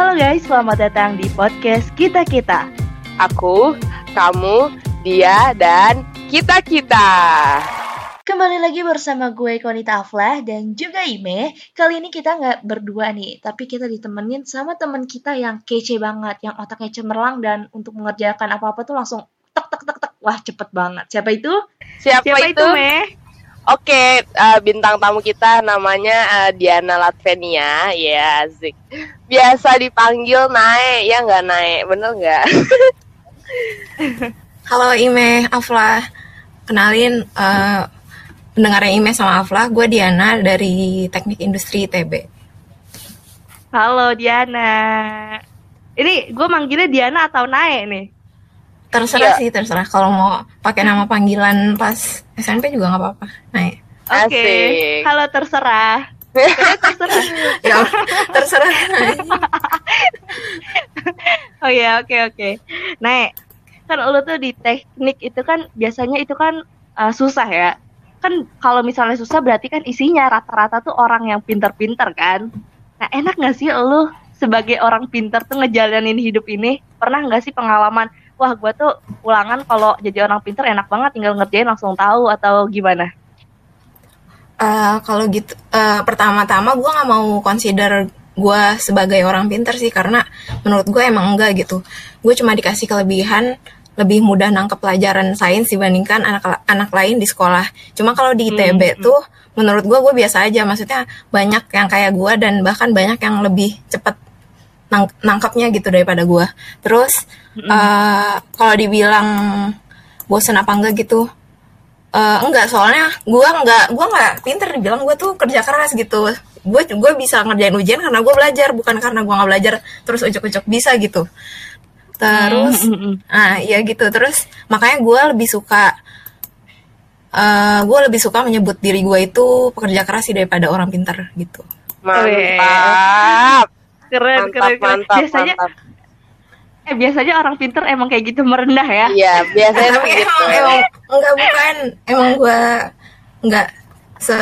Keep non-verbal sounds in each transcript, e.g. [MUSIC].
Halo guys, selamat datang di podcast Kita Kita. Aku, kamu, dia, dan kita-kita. Kembali lagi bersama gue Konita Aflah dan juga Ime. Kali ini kita nggak berdua nih, tapi kita ditemenin sama teman kita yang kece banget, yang otaknya cemerlang dan untuk mengerjakan apa-apa tuh langsung tek tek tek tek. Wah, cepet banget. Siapa itu? Siapa, Siapa itu? Me? Oke, uh, bintang tamu kita namanya uh, Diana Latvenia, ya Zik. Biasa dipanggil Nae, ya nggak Nae, bener nggak? [LAUGHS] Halo Ime, Afla. Kenalin uh, pendengarnya Ime sama Afla, gue Diana dari Teknik Industri ITB. Halo Diana. Ini gue manggilnya Diana atau Nae nih? Terserah Iya. sih, terserah. Kalau mau pakai nama panggilan pas SMP juga nggak apa-apa. Nah, ya. Oke, Asik. halo terserah. Terserah. [LAUGHS] Ya, terserah. [LAUGHS] Oh iya, oke oke. Nah, kan lu tuh di teknik itu kan biasanya itu kan uh, susah ya. Kan kalau misalnya susah berarti kan isinya rata-rata tuh orang yang pinter-pinter kan. Nah, enak nggak sih lu sebagai orang pinter tuh ngejalanin hidup ini? Pernah nggak sih pengalaman, wah gua tuh ulangan kalau jadi orang pinter enak banget tinggal ngerjain langsung tahu atau gimana? Eh, kalau gitu, eh, pertama-tama gue nggak mau consider gue sebagai orang pinter sih karena menurut gue emang enggak gitu. Gue cuma dikasih kelebihan lebih mudah nangkep pelajaran sains dibandingkan anak anak lain di sekolah. Cuma kalau di ITB Hmm. tuh menurut gue gue biasa aja. Maksudnya banyak yang kayak gue dan bahkan banyak yang lebih cepet nang- nangkapnya gitu daripada gue. Terus eh, kalau dibilang bosen apa enggak gitu, Eh, enggak soalnya gua enggak gua enggak pinter dibilang gua tuh kerja keras gitu gue gue bisa ngerjain ujian karena gue belajar bukan karena gua nggak belajar terus ujuk-ujuk bisa gitu terus Hmm, hmm, hmm. nah ya gitu terus makanya gua lebih suka eh gue lebih suka menyebut diri gue itu pekerja keras sih daripada orang pinter gitu Mantap. Keren, Mantap, keren, keren. mantap, biasanya mantap. Eh biasanya orang pinter emang kayak gitu merendah ya. Iya, biasanya tuh tapi gitu. emang, emang enggak bukan emang gue enggak se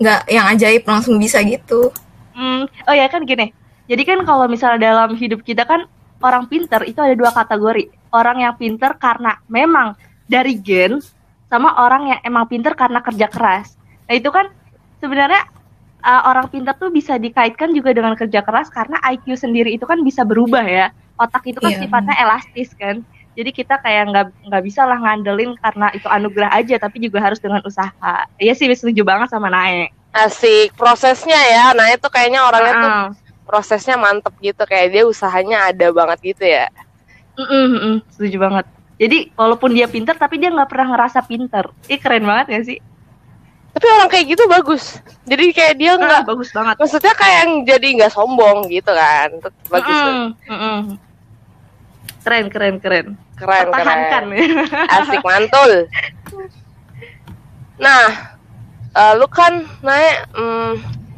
enggak yang ajaib langsung bisa gitu Hmm, oh ya kan gini. Jadi kan kalau misalnya dalam hidup kita kan orang pinter itu ada dua kategori. Orang yang pinter karena memang dari gen sama orang yang emang pinter karena kerja keras. Nah itu kan sebenarnya uh, orang pinter tuh bisa dikaitkan juga dengan kerja keras karena IQ sendiri itu kan bisa berubah ya. Otak itu kan Iya. sifatnya elastis kan. Jadi kita kayak nggak nggak bisa lah ngandelin karena itu anugerah aja, tapi juga harus dengan usaha. Iya sih setuju banget sama Nae. Asik prosesnya ya. Nah, itu kayaknya orangnya tuh Heeh. prosesnya mantep gitu kayak dia usahanya ada banget gitu ya. Mm-mm, mm-mm, setuju banget. Jadi walaupun dia pinter tapi dia nggak pernah ngerasa pinter. Ih keren banget ya sih? Tapi orang kayak gitu bagus. Jadi kayak dia Nggak nggak bagus banget. maksudnya kayak yang jadi nggak sombong gitu kan. Bagus tuh. Mm-mm, mm-mm. Keren keren keren. Keren Pertahankan. keren. [LAUGHS] Asik mantul. Nah, eh, lu kan naik hmm,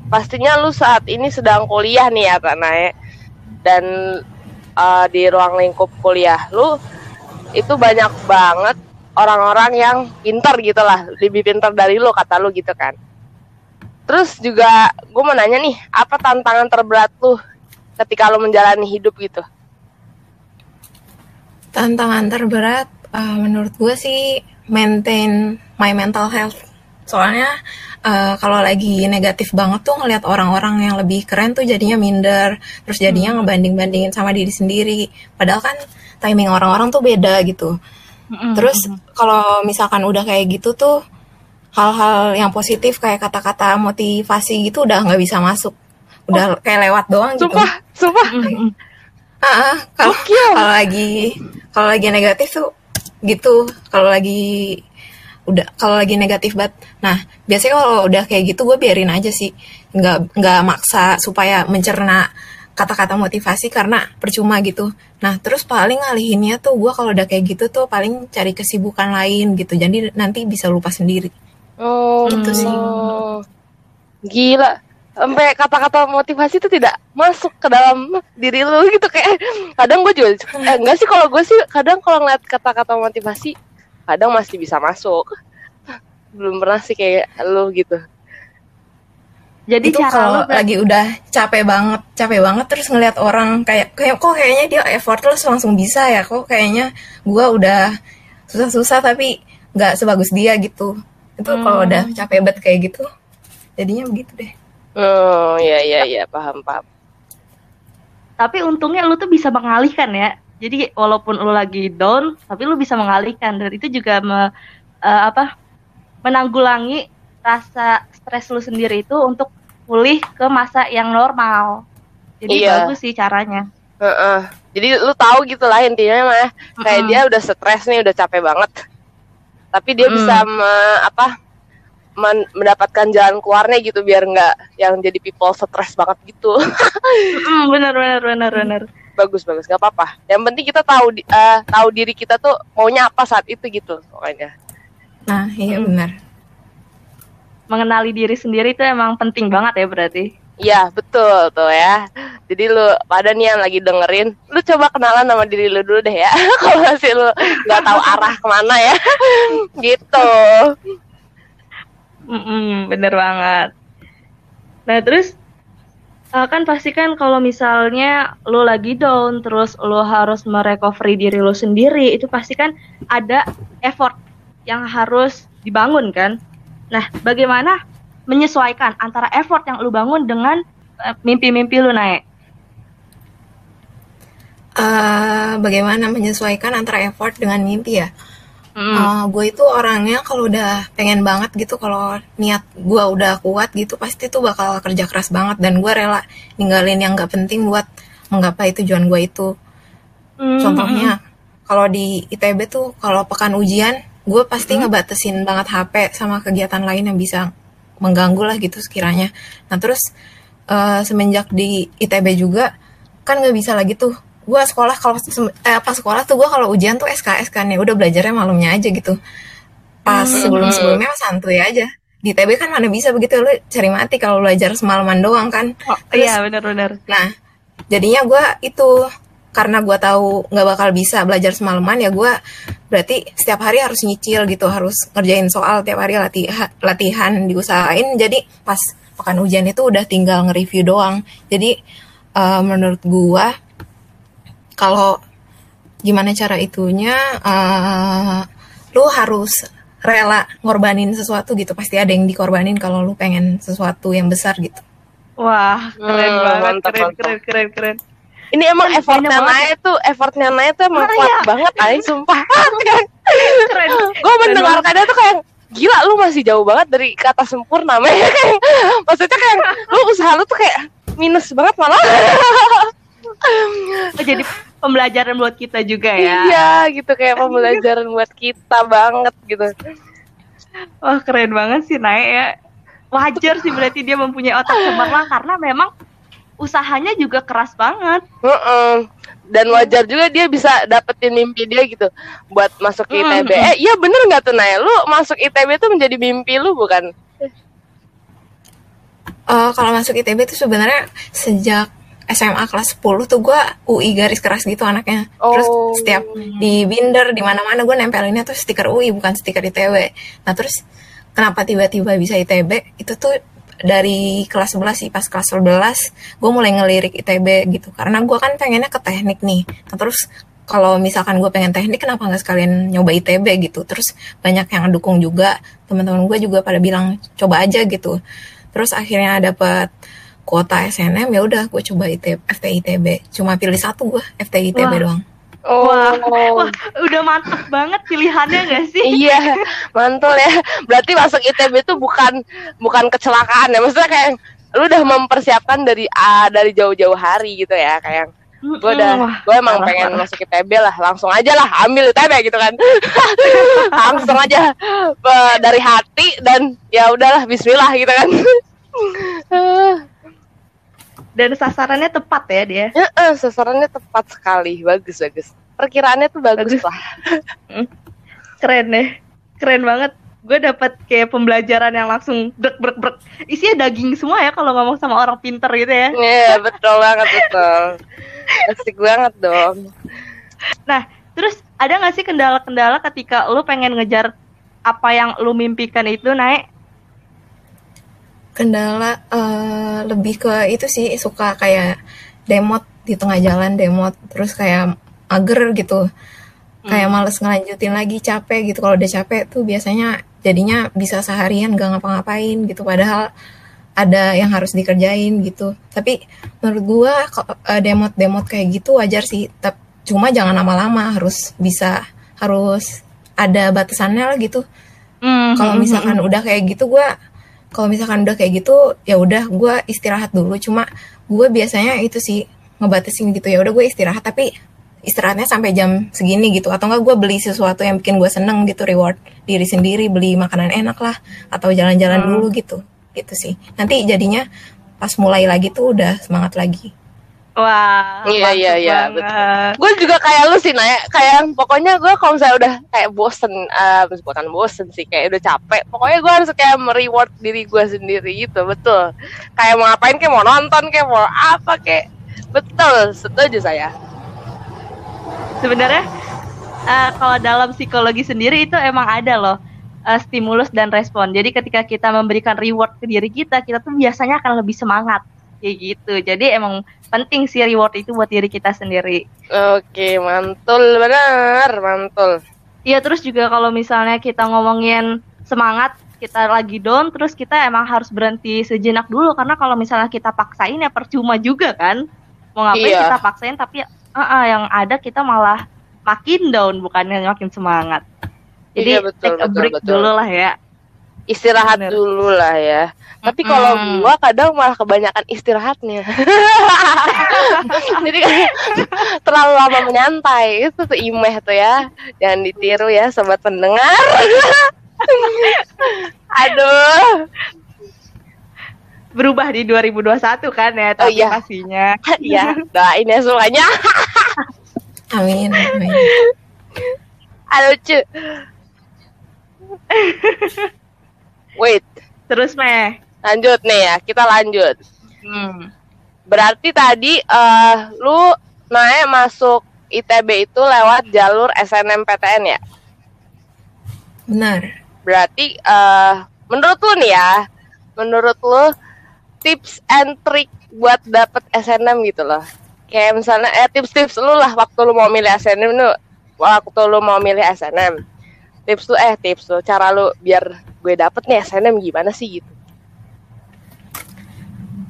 pastinya lu saat ini sedang kuliah nih ya Kak Nae. Dan eh, di ruang lingkup kuliah lu itu banyak banget orang-orang yang pintar gitu lah, lebih pintar dari lu kata lu gitu kan. Terus juga gue mau nanya nih, apa tantangan terberat lu ketika lu menjalani hidup gitu? tantangan terberat uh, menurut gue sih maintain my mental health. Soalnya uh, kalau lagi negatif banget tuh ngelihat orang-orang yang lebih keren tuh jadinya minder. Terus jadinya ngebanding-bandingin sama diri sendiri. Padahal kan timing orang-orang tuh beda gitu Terus kalau misalkan udah kayak gitu tuh hal-hal yang positif kayak kata-kata motivasi gitu udah nggak bisa masuk udah kayak lewat doang gitu Sumpah, sumpah. mm-mm. Ah, ah, kalau kalau lagi kalau lagi negatif tuh gitu. Kalau lagi udah kalau lagi negatif banget. Nah, biasanya kalau udah kayak gitu gue biarin aja sih. Nggak nggak maksa supaya mencerna kata-kata motivasi karena percuma gitu. Nah, terus paling ngalihinnya tuh gue kalau udah kayak gitu tuh paling cari kesibukan lain gitu. Jadi nanti bisa lupa sendiri. Oh, Gitu sih. Gila. Sampai kata-kata motivasi itu tidak masuk ke dalam diri lu gitu kayak kadang gue juga eh, enggak sih kalau gue sih kadang kalau ngeliat kata-kata motivasi kadang masih bisa masuk. Belum pernah sih kayak lu gitu. Jadi itu cara kalau ber- lagi udah capek banget capek banget terus ngeliat orang kayak kayak kok kayaknya dia effortless langsung bisa ya kok kayaknya gua udah susah-susah tapi nggak sebagus dia gitu itu kalau Hmm. udah capek banget kayak gitu jadinya begitu deh Oh iya iya iya paham paham. tapi untungnya lu tuh bisa mengalihkan ya. Jadi walaupun lu lagi down, tapi lu bisa mengalihkan dan itu juga me- eh, apa? menanggulangi rasa stres lu sendiri itu untuk pulih ke masa yang normal. Jadi Iya. bagus sih caranya. Heeh. Jadi lu tahu gitu lah intinya mah kayak Mm-mm. dia udah stres nih udah capek banget. Tapi dia Mm. bisa me- apa men- mendapatkan jalan keluarnya gitu biar nggak yang jadi people stres banget gitu. [LAUGHS] Mm, bener bener bener bener. bagus bagus nggak apa-apa. Yang penting kita tahu eh, tahu diri kita tuh maunya apa saat itu gitu pokoknya. nah iya Hmm. benar Mengenali diri sendiri itu emang penting banget ya berarti. Iya betul tuh ya. Jadi lu pada nih yang lagi dengerin, lu coba kenalan sama diri lu dulu deh ya. [LAUGHS] Kalau masih lu nggak tahu arah ke mana ya, [LAUGHS] gitu. Mm-mm, bener banget. Nah terus eh, kan pasti kan kalau misalnya lo lagi down, terus lo harus merecovery diri lo sendiri, itu pasti kan ada effort yang harus dibangun kan. Nah bagaimana menyesuaikan antara effort yang lo bangun dengan eh, mimpi-mimpi lo naik? Eh, bagaimana menyesuaikan antara effort dengan mimpi ya Mm. gue itu orangnya kalau udah pengen banget gitu kalau niat gue udah kuat gitu pasti tuh bakal kerja keras banget dan gue rela ninggalin yang gak penting buat menggapai tujuan gue itu Mm, contohnya kalau di ITB tuh kalau pekan ujian gue pasti ngebatesin banget HP sama kegiatan lain yang bisa mengganggu lah gitu sekiranya. Nah terus eh, semenjak di ITB juga kan nggak bisa lagi tuh. Gue sekolah kalau eh, pas sekolah tuh gue kalau ujian tuh SKS kan ya udah belajarnya malamnya aja gitu. Pas Hmm. sebelum sebelumnya santuy aja. Di ITB kan mana bisa begitu lu cari mati kalau belajar semalaman doang kan. Oh, Terus- iya bener-bener. Nah, jadinya gue itu karena gue tahu nggak bakal bisa belajar semalaman ya gue berarti setiap hari harus nyicil gitu harus ngerjain soal tiap hari latihan latihan diusahain jadi pas pekan ujian itu udah tinggal nge-review doang jadi eh, menurut gue kalau gimana cara itunya eh, lu harus rela ngorbanin sesuatu gitu pasti ada yang dikorbanin kalau lu pengen sesuatu yang besar gitu Wah keren Hmm, banget, mantap, keren, mantap. keren keren keren. Ini emang effortnya Naya tuh, effortnya Naya tuh emang kuat iya. banget, Ay, sumpah. [LAUGHS] keren. gue mendengarkannya tuh kayak gila lu masih jauh banget dari kata sempurna men [LAUGHS] maksudnya kayak lu usaha lu tuh kayak minus banget malah Oh, jadi pembelajaran buat kita juga ya. iya gitu kayak pembelajaran buat kita banget gitu Wah keren banget sih Nae ya. Wajar sih berarti dia mempunyai otak cemerlang karena memang usahanya juga keras banget. Heeh. dan wajar juga dia bisa dapetin mimpi dia gitu buat masuk ke ITB mm. eh iya bener nggak tuh Naya lu masuk ITB tuh menjadi mimpi lu bukan Eh, kalau masuk ITB itu sebenarnya sejak SMA kelas 10 tuh gue UI garis keras gitu anaknya. Terus Oh. setiap di binder di mana-mana gue nempelinnya tuh stiker UI bukan stiker ITB. Nah terus kenapa tiba-tiba bisa ITB? Itu tuh dari kelas 11 sih pas kelas 11 gue mulai ngelirik ITB gitu. Karena gue kan pengennya ke teknik nih. Nah terus kalau misalkan gue pengen teknik kenapa nggak sekalian nyoba ITB gitu? Terus banyak yang dukung juga. Teman-teman gue juga pada bilang coba aja gitu. Terus akhirnya dapat kuota SNM ya udah gue coba ITB, FTITB cuma pilih satu gue FTITB Wah. doang oh. Wah, wah, udah mantep banget pilihannya gak sih? iya mantul ya. Berarti masuk ITB itu bukan bukan kecelakaan ya. Maksudnya kayak lu udah mempersiapkan dari ah, dari jauh-jauh hari gitu ya kayak gue udah gue emang parah, pengen parah. masuk ITB lah. Langsung aja lah ambil ITB gitu kan. [LAUGHS] Langsung aja eh, dari hati dan ya udahlah Bismillah gitu kan [LAUGHS] Dan sasarannya tepat ya dia. ya, eh, sasarannya tepat sekali bagus bagus perkiraannya tuh bagus, Bagus. lah Keren deh. Keren banget. Gue dapat kayak pembelajaran yang langsung brek brek brek. Isinya daging semua ya kalau ngomong sama orang pinter gitu ya. Iya betul banget betul asik banget dong Nah, terus ada nggak sih kendala-kendala ketika lu pengen ngejar apa yang lu mimpikan itu naik? Kendala uh, lebih ke itu sih suka kayak demot di tengah jalan demot terus kayak mager gitu kayak hmm. males ngelanjutin lagi capek gitu kalau udah capek tuh biasanya jadinya bisa seharian gak ngapa-ngapain gitu padahal ada yang harus dikerjain gitu tapi menurut gua uh, demot-demot kayak gitu wajar sih tapi cuma jangan lama-lama harus bisa harus ada batasannya lah gitu mm-hmm. kalau misalkan mm-hmm. udah kayak gitu gua kalau misalkan udah kayak gitu ya udah gua istirahat dulu. Cuma gua biasanya itu sih ngebatasin gitu. Ya udah gue istirahat tapi istirahatnya sampai jam segini gitu. Atau enggak gue beli sesuatu yang bikin gue seneng gitu reward diri sendiri beli makanan enak lah atau jalan-jalan hmm. dulu gitu. Gitu sih. Nanti jadinya pas mulai lagi tuh udah semangat lagi Wah, iya iya iya betul. Gue juga kayak lu sih Naya, kayak pokoknya gue kalau misalnya udah kayak bosen, uh, bukan bosen sih, kayak udah capek. Pokoknya gue harus kayak mereward diri gue sendiri gitu, betul. Kayak mau ngapain, kayak mau nonton, kayak mau apa, kayak betul. Setuju saya sebenarnya uh, kalau dalam psikologi sendiri itu emang ada loh uh, stimulus dan respon. Jadi ketika kita memberikan reward ke diri kita, kita tuh biasanya akan lebih semangat kayak gitu. Jadi emang penting sih reward itu buat diri kita sendiri. Oke, mantul benar, mantul. Iya, terus juga kalau misalnya kita ngomongin semangat, kita lagi down, terus kita emang harus berhenti sejenak dulu karena kalau misalnya kita paksain ya percuma juga kan. Mau ngapain iya. kita paksain tapi uh, uh, yang ada kita malah makin down bukannya makin semangat. Jadi iya, betul, take a break betul. dulu lah ya. Istirahat Bener. dulu lah ya. Tapi kalau mm. gua kadang malah kebanyakan istirahatnya. [LAUGHS] Jadi terlalu lama menyantai itu tuh imeh tuh ya. Jangan ditiru ya sobat pendengar. [LAUGHS] Aduh berubah di 2021 kan ya tapi oh, iya. pastinya. [LAUGHS] Iya, doain ya semuanya. amin, amin. Halo, cu. Wait. Terus, Meh. Lanjut nih ya, kita lanjut. Hmm. Berarti tadi uh, lu naik masuk ITB itu lewat jalur SNMPTN ya? Benar. Berarti uh, menurut lu nih ya, menurut lu tips and trick buat dapet SNM gitu loh kayak misalnya eh tips-tips lu lah waktu lu mau milih SNM lu waktu lu mau milih SNM tips tuh eh tips tuh cara lu biar gue dapet nih SNM gimana sih gitu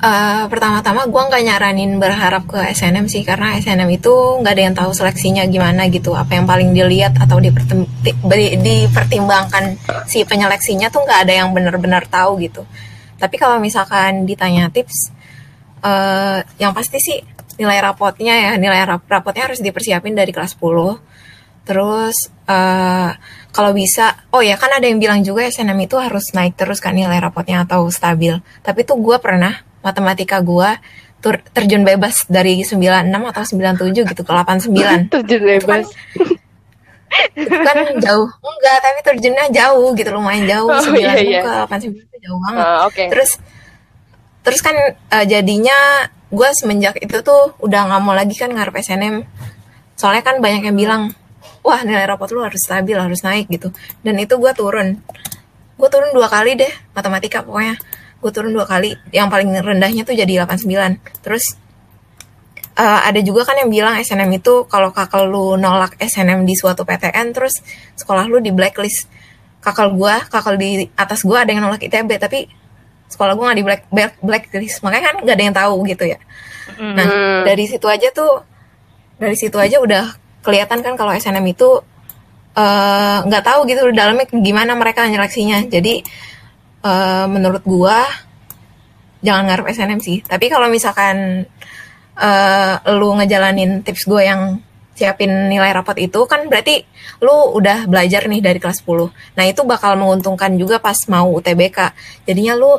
Uh, pertama-tama gue nggak nyaranin berharap ke SNM sih karena SNM itu nggak ada yang tahu seleksinya gimana gitu apa yang paling dilihat atau dipertim dipertimbangkan si penyeleksinya tuh nggak ada yang benar-benar tahu gitu tapi kalau misalkan ditanya tips, uh, yang pasti sih nilai rapotnya ya, nilai rap rapotnya harus dipersiapin dari kelas 10. Terus uh, kalau bisa, oh ya kan ada yang bilang juga SNM itu harus naik terus kan nilai rapotnya atau stabil. Tapi tuh gue pernah matematika gue tur terjun bebas dari 96 atau 97 gitu ke 89. [LAUGHS] terjun bebas. itu kan jauh enggak tapi terjunnya jauh gitu lumayan jauh oh, 9 iya, iya. ke 89 itu jauh banget uh, okay. terus terus kan uh, jadinya gue semenjak itu tuh udah nggak mau lagi kan ngarep SNM soalnya kan banyak yang bilang wah nilai rapot lu harus stabil harus naik gitu. Dan itu gue turun. Gue turun dua kali deh matematika pokoknya. Gue turun dua kali. Yang paling rendahnya tuh jadi 89 terus uh, ada juga kan yang bilang SNM itu kalau kakak lu nolak SNM di suatu PTN terus sekolah lu di blacklist. Kakak gua kakak di atas gua ada yang nolak ITB tapi sekolah gua nggak di black, black blacklist. Makanya kan nggak ada yang tahu gitu ya. Nah dari situ aja tuh dari situ aja udah kelihatan kan kalau SNM itu eh, nggak uh, tahu gitu dalamnya gimana mereka nyeleksinya jadi uh, menurut gua jangan ngarep SNM sih tapi kalau misalkan uh, lu ngejalanin tips gue yang siapin nilai rapot itu kan berarti lu udah belajar nih dari kelas 10. Nah, itu bakal menguntungkan juga pas mau UTBK. Jadinya lu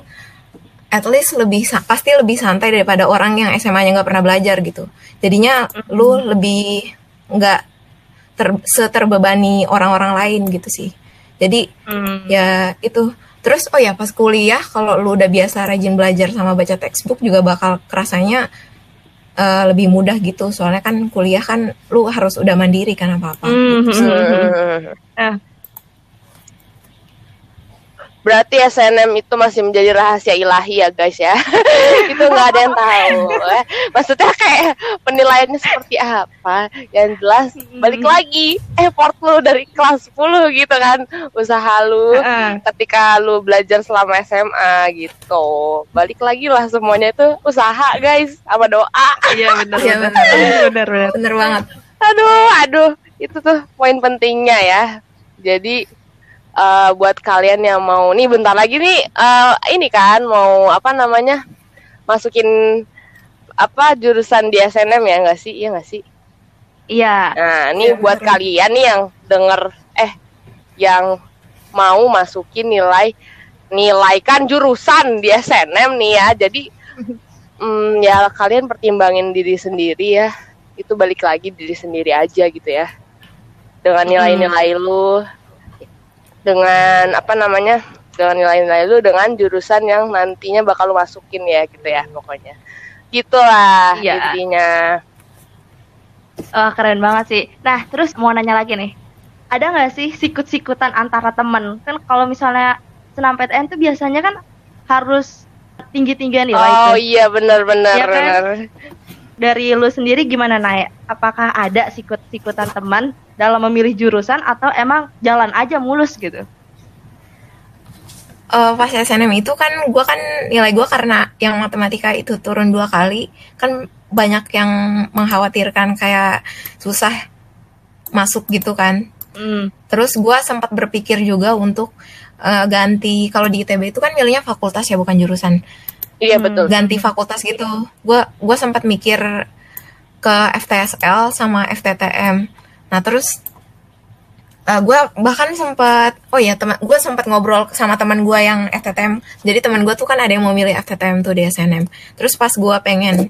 at least lebih pasti lebih santai daripada orang yang SMA-nya nggak pernah belajar gitu. Jadinya lu lebih nggak ter, seterbebani orang-orang lain gitu sih. Jadi mm. ya itu. Terus oh ya pas kuliah kalau lu udah biasa rajin belajar sama baca textbook juga bakal kerasanya uh, lebih mudah gitu soalnya kan kuliah kan lu harus udah mandiri kan apa apa mm -hmm. uh. Berarti SNM itu masih menjadi rahasia ilahi ya guys ya. [LAUGHS] Itu nggak ada yang tahu eh. maksudnya kayak penilaiannya seperti apa? Yang jelas balik lagi effort lu dari kelas 10 gitu kan usaha lu ketika lu belajar selama SMA gitu. Balik lagi lah semuanya itu usaha guys sama doa. Iya benar Iya, benar. benar. benar benar. bener banget. Aduh aduh itu tuh poin pentingnya ya. Jadi eh, buat kalian yang mau nih bentar lagi nih eh, ini kan mau apa namanya masukin apa jurusan di SNM ya nggak sih? Iya nggak sih? Iya. nah ini Iya, buat bener. kalian nih yang denger eh yang mau masukin nilai nilaikan jurusan di SNM nih ya jadi mm, ya kalian pertimbangin diri sendiri ya. Itu balik lagi diri sendiri aja gitu ya. Dengan nilai-nilai lu dengan apa namanya dengan nilai-nilai lu dengan jurusan yang nantinya bakal lu masukin ya gitu ya pokoknya gitulah Iya. intinya Wah keren banget sih. Nah terus mau nanya lagi nih, ada nggak sih sikut-sikutan antara temen? Kan kalau misalnya senam PTN tuh biasanya kan harus tinggi-tinggian nilai oh iya benar-benar Iya kan? benar Dari lu sendiri gimana Naya? Apakah ada sikut-sikutan teman dalam memilih jurusan atau emang jalan aja mulus gitu? Eh, pas SNM itu kan gue kan nilai gue karena yang matematika itu turun dua kali kan banyak yang mengkhawatirkan kayak susah masuk gitu kan Hmm. terus gue sempat berpikir juga untuk eh, ganti kalau di ITB itu kan milihnya fakultas ya bukan jurusan iya Hmm. betul. ganti fakultas gitu. Gue gua sempat mikir ke FTSL sama FTTM nah terus gue bahkan sempat oh ya teman gue sempat ngobrol sama teman gue yang FTTM jadi teman gue tuh kan ada yang mau milih FTTM tuh di SNM terus pas gue pengen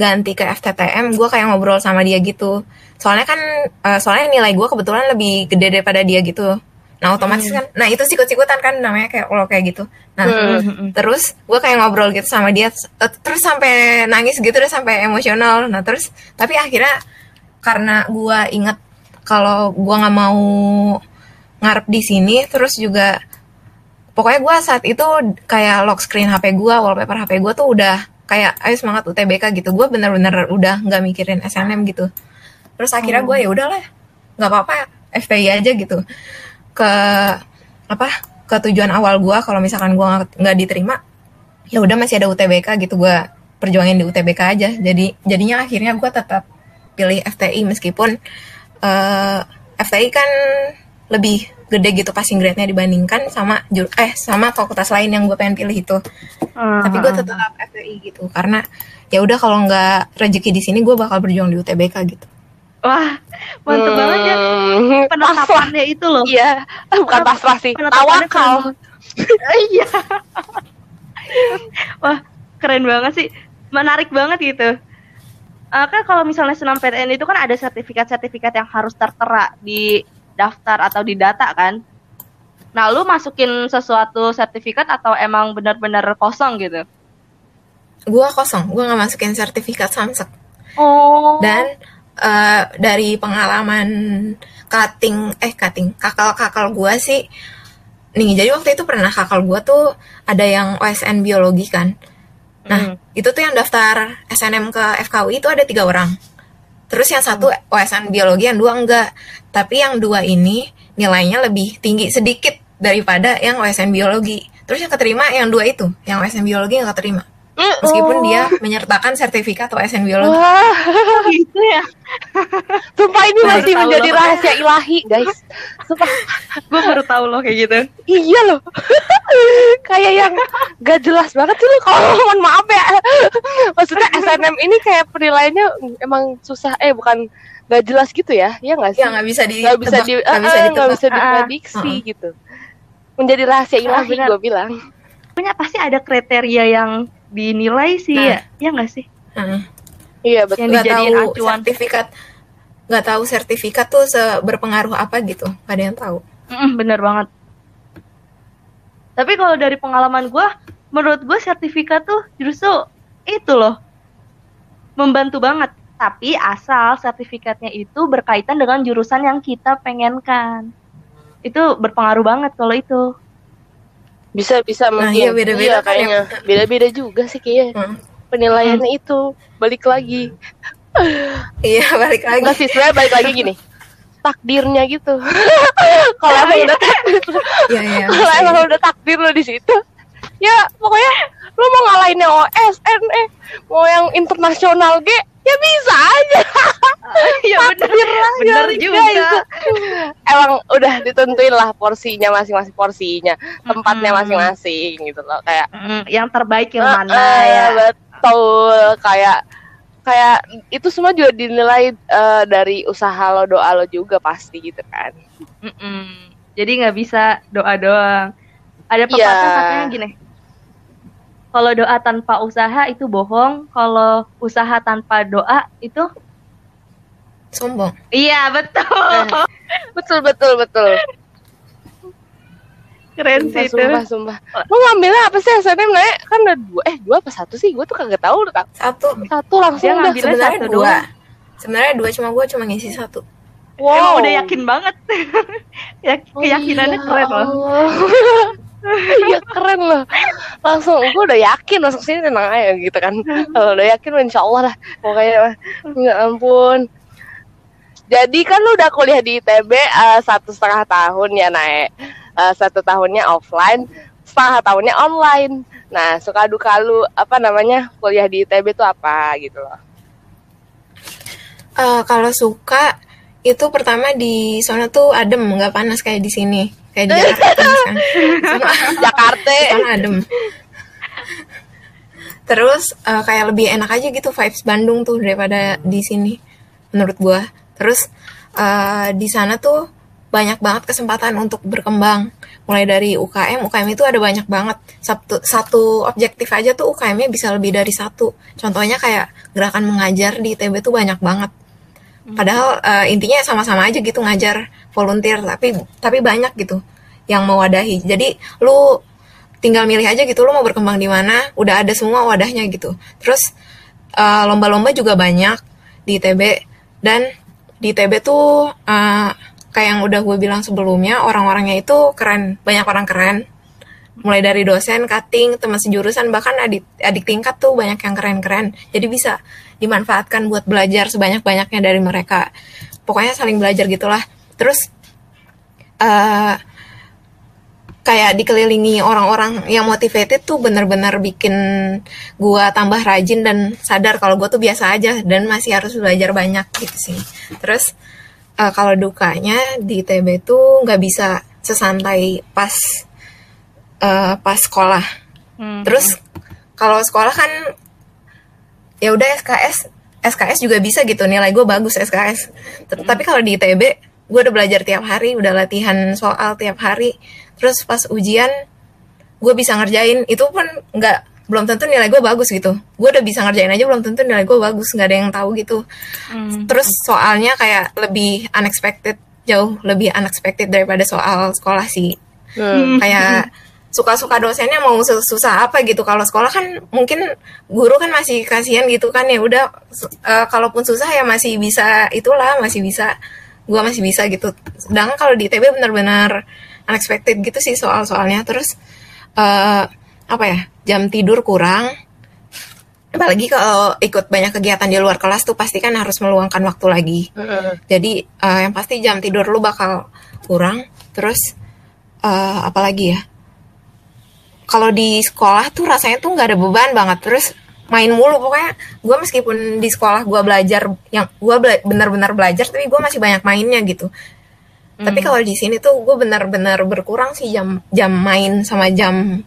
ganti ke FTTM gue kayak ngobrol sama dia gitu. Soalnya kan eh, soalnya nilai gue kebetulan lebih gede daripada dia gitu nah otomatis kan nah itu sikut-sikutan kan namanya kayak kalau kayak gitu. Nah Hmm. terus gue kayak ngobrol gitu sama dia eh, terus sampai nangis gitu deh sampai emosional. Nah terus tapi akhirnya karena gue inget kalau gue nggak mau ngarep di sini terus juga pokoknya gue saat itu kayak lock screen HP gue wallpaper HP gue tuh udah kayak ayo semangat UTBK gitu. Gue bener-bener udah nggak mikirin SNM gitu. Terus akhirnya gue ya udahlah nggak apa-apa FPI aja gitu ke apa ke tujuan awal gue kalau misalkan gue nggak- diterima ya udah masih ada UTBK gitu gue perjuangin di UTBK aja. Jadi jadinya akhirnya gue tetap pilih FTI meskipun eh, FTI kan lebih gede gitu passing grade-nya dibandingkan sama jur eh sama fakultas lain yang gue pengen pilih itu. Tapi gue tetap FTI gitu karena ya udah kalau nggak rezeki di sini gue bakal berjuang di UTBK gitu Wah mantep banget ya Hmm, pasrah. penetapannya itu loh. Iya, bukan pasrah sih, tawakal. keren. [LAUGHS] Iya. Wah, keren banget sih. Menarik banget gitu. Eh, kan kalau misalnya senam PTN itu kan ada sertifikat-sertifikat yang harus tertera di daftar atau di data kan. Nah, lu masukin sesuatu sertifikat atau emang benar-benar kosong gitu? gue kosong gue nggak masukin sertifikat samsek Oh. dan eh, dari pengalaman cutting eh cutting kakal kakal gue sih. Nih jadi waktu itu pernah kakal gue tuh ada yang OSN biologi kan. Nah Hmm. itu tuh yang daftar SNM ke FKUI itu ada tiga orang. Terus yang satu OSN biologi yang dua enggak. Tapi yang dua ini nilainya lebih tinggi sedikit daripada yang OSN biologi. Terus yang keterima yang dua itu. Yang OSN biologi nggak keterima meskipun dia menyertakan sertifikat OSN biologi Wah, [LAUGHS] gitu ya. sumpah ini Baru masih menjadi loh. rahasia ilahi, guys. Sumpah, Gue baru tahu loh kayak gitu. iya loh. [LAUGHS] kayak yang gak jelas banget sih lu kalau [LAUGHS] mohon maaf ya. Maksudnya SNM ini kayak penilaiannya emang susah eh bukan gak jelas gitu ya. Iya gak sih? ya nggak bisa di Nggak bisa di nggak bisa eh, eh, ditebak. nggak bisa Ah, ah. diprediksi gitu. Menjadi rahasia ilahi gue bilang. Punya pasti ada kriteria yang dinilai sih Nah. ya. Ya nggak sih? Heeh. Iya betul. Yang nggak dijadiin tahu acuan. sertifikat nggak tahu sertifikat tuh berpengaruh apa gitu ada yang tahu Mm, bener banget. Tapi kalau dari pengalaman gue, menurut gue sertifikat tuh justru itu loh membantu banget. Tapi asal sertifikatnya itu berkaitan dengan jurusan yang kita pengenkan. Itu berpengaruh banget kalau itu. Bisa bisa Nah, mungkin. iya, beda-beda kan kayaknya. Beda-beda juga sih kayaknya Hmm. penilaiannya itu balik lagi. [LAUGHS] Iya balik lagi. enggak sih sebenarnya balik lagi gini. Takdirnya gitu. [LAUGHS] Kalau emang udah takdir. Iya iya. [LAUGHS] kalau emang udah takdir lo di situ. Ya pokoknya lo mau ngalahin yang OSN eh mau yang internasional ge ya bisa aja Iya [LAUGHS] bener, bener ya, juga. guys. emang udah ditentuin lah porsinya masing-masing porsinya tempatnya masing-masing gitu loh kayak Mm, yang terbaik yang Eh, mana eh, ya? betul kayak kayak itu semua juga dinilai eh, dari usaha lo doa lo juga pasti gitu kan Mm-mm. Jadi nggak bisa doa doang. Ada pepatah Iya. katanya gini. Kalau doa tanpa usaha itu bohong. Kalau usaha tanpa doa itu Sombong. iya betul. betul betul betul Keren sumpah sih itu. sumpah sumpah lo ngambilnya apa sih SNM Nek? kan ada dua eh dua apa satu sih gue tuh kagak tahu Kak. Satu. satu langsung Dia udah ngambil- Bila Sebenarnya satu dua. doang. Sebenarnya dua cuma gue cuma ngisi satu. wow Emang udah yakin banget. [LAUGHS] Ya, Oh, keyakinannya iya, keren loh. [LAUGHS] Iya keren loh. Langsung gue udah yakin masuk sini tenang aja gitu kan. Udah yakin insya Allah lah Pokoknya. Ya ampun. Jadi kan lu udah kuliah di ITB eh, Satu setengah tahun ya naik Satu tahunnya offline Setengah tahunnya online. Nah suka duka lu Apa namanya Kuliah di ITB tuh apa gitu loh? Eh, kalau suka itu pertama di sana tuh adem nggak panas kayak di sini kayak di Jakarta [LAUGHS] kan. Sama Jakarta sana adem. Terus eh, kayak lebih enak aja gitu vibes Bandung tuh daripada di sini menurut gua. Terus eh, di sana tuh banyak banget kesempatan untuk berkembang. Mulai dari UKM, UKM itu ada banyak banget. Satu, satu objektif aja tuh UKM-nya bisa lebih dari satu. Contohnya kayak gerakan mengajar di ITB tuh banyak banget. Padahal eh, intinya sama-sama aja gitu ngajar volunteer, tapi tapi banyak gitu yang mewadahi. Jadi lu tinggal milih aja gitu lu mau berkembang di mana, udah ada semua wadahnya gitu. Terus eh, lomba-lomba juga banyak di ITB dan di ITB tuh eh, kayak yang udah gue bilang sebelumnya orang-orangnya itu keren, banyak orang keren. Mulai dari dosen, cutting, teman sejurusan, bahkan adik, adik tingkat tuh banyak yang keren-keren. Jadi bisa dimanfaatkan buat belajar sebanyak-banyaknya dari mereka. Pokoknya saling belajar gitulah. Terus eh kayak dikelilingi orang-orang yang motivated tuh bener-bener bikin gua tambah rajin dan sadar kalau gua tuh biasa aja dan masih harus belajar banyak gitu sih. Terus eh, kalau dukanya di TB tuh nggak bisa sesantai pas eh, pas sekolah. Hmm. Terus kalau sekolah kan ya udah SKS SKS juga bisa gitu nilai gue bagus SKS. Tapi kalau di ITB gue udah belajar tiap hari, udah latihan soal tiap hari. Terus pas ujian gue bisa ngerjain itu pun nggak belum tentu nilai gue bagus gitu. Gue udah bisa ngerjain aja belum tentu nilai gue bagus nggak ada yang tahu gitu. Hmm. Terus soalnya kayak lebih unexpected jauh lebih unexpected daripada soal sekolah sih Hmm. kayak [LAUGHS] suka-suka dosennya mau sus- susah apa gitu. Kalau sekolah kan mungkin guru kan masih kasihan gitu kan ya udah eh, kalaupun susah ya masih bisa itulah masih bisa gua masih bisa gitu. Sedangkan kalau di ITB benar-benar unexpected gitu sih soal-soalnya. Terus eh apa ya jam tidur kurang. Apalagi kalau ikut banyak kegiatan di luar kelas tuh pasti kan harus meluangkan waktu lagi. Jadi eh, yang pasti jam tidur lu bakal kurang. Terus eh, apalagi ya? Kalau di sekolah tuh rasanya tuh nggak ada beban banget. Terus main mulu pokoknya. Gue meskipun di sekolah gue belajar yang gue bela- benar-benar belajar, tapi gue masih banyak mainnya gitu. Tapi kalau di sini tuh gue benar-benar berkurang sih jam jam main sama jam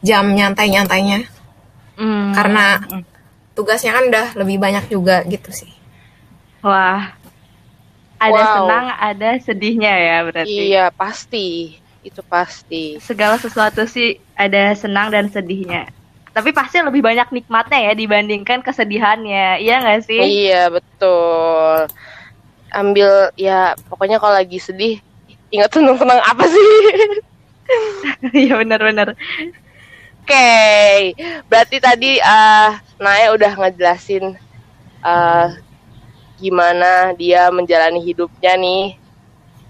jam nyantai-nyantainya Hmm. karena tugasnya kan udah lebih banyak juga gitu sih. wah ada Wow. senang ada sedihnya ya berarti. Iya pasti Itu pasti Segala sesuatu sih ada senang dan sedihnya. Tapi pasti lebih banyak nikmatnya ya dibandingkan kesedihannya. Iya nggak sih? Iya betul. Ambil ya pokoknya kalau lagi sedih ingat seneng-seneng apa sih? [LAUGHS] Iya benar-benar. Oke, berarti tadi eh Naya udah ngejelasin eh gimana dia menjalani hidupnya nih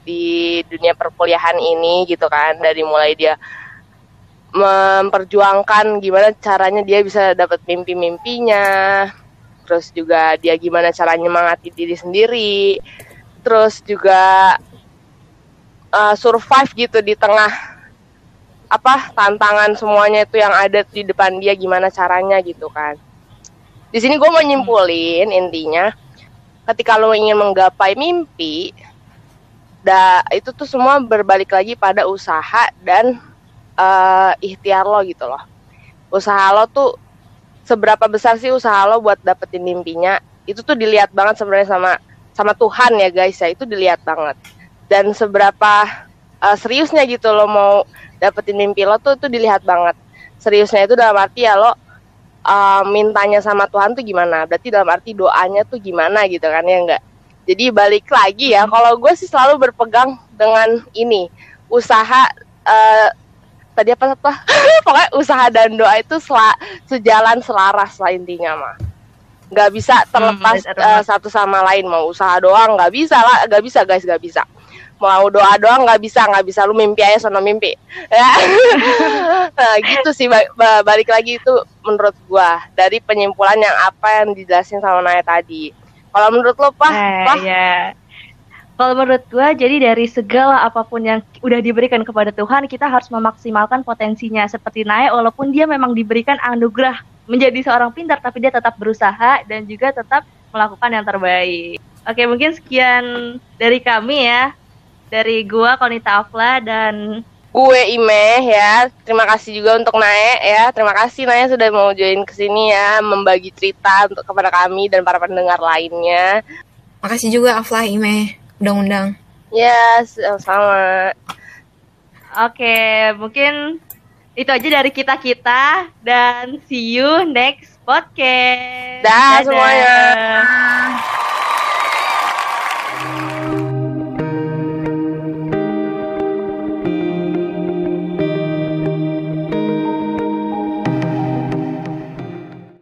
di dunia perkuliahan ini gitu kan. Dari mulai dia memperjuangkan gimana caranya dia bisa dapat mimpi-mimpinya. Terus juga dia gimana caranya mengati diri sendiri. Terus juga uh, survive gitu di tengah apa tantangan semuanya itu yang ada di depan dia gimana caranya gitu kan. Di sini gue mau nyimpulin intinya ketika lo ingin menggapai mimpi da itu tuh semua berbalik lagi pada usaha dan uh, ikhtiar lo gitu loh. Usaha lo tuh seberapa besar sih usaha lo buat dapetin mimpinya? Itu tuh dilihat banget sebenarnya sama sama Tuhan ya guys ya itu dilihat banget. Dan seberapa uh, seriusnya gitu lo mau dapetin mimpi lo tuh itu dilihat banget. Seriusnya itu dalam arti ya lo uh, mintanya sama Tuhan tuh gimana? Berarti dalam arti doanya tuh gimana gitu kan ya enggak jadi balik lagi ya kalau gue sih selalu berpegang dengan ini. Usaha uh, tadi apa apa? [LAUGHS] Pokoknya usaha dan doa itu sela, sejalan selaras lah intinya mah nggak bisa terlepas hmm, uh, satu sama lain mau usaha doang nggak bisa lah nggak bisa guys nggak bisa. Mau doa doang nggak bisa nggak bisa. Lu mimpi aja sono mimpi. [LAUGHS] Ya. [LAUGHS] Nah, gitu sih balik lagi itu menurut gua. Dari penyimpulan yang apa yang dijelasin sama Naya tadi kalau menurut lo pak eh, pak ya kalau menurut gue, jadi dari segala apa pun yang udah diberikan kepada Tuhan, kita harus memaksimalkan potensinya. Seperti Nae, walaupun dia memang diberikan anugerah menjadi seorang pintar, tapi dia tetap berusaha dan juga tetap melakukan yang terbaik. Oke, mungkin sekian dari kami ya. Dari gue, Konita Afla, dan gue Ime ya. Terima kasih juga untuk Nae ya. Terima kasih Nae sudah mau join ke sini ya, membagi cerita untuk kepada kami dan para pendengar lainnya. Makasih juga Afla Ime undang-undang. Yes, sama. Oke, mungkin itu aja dari kita-kita dan see you next podcast. Dah Dadah. semuanya.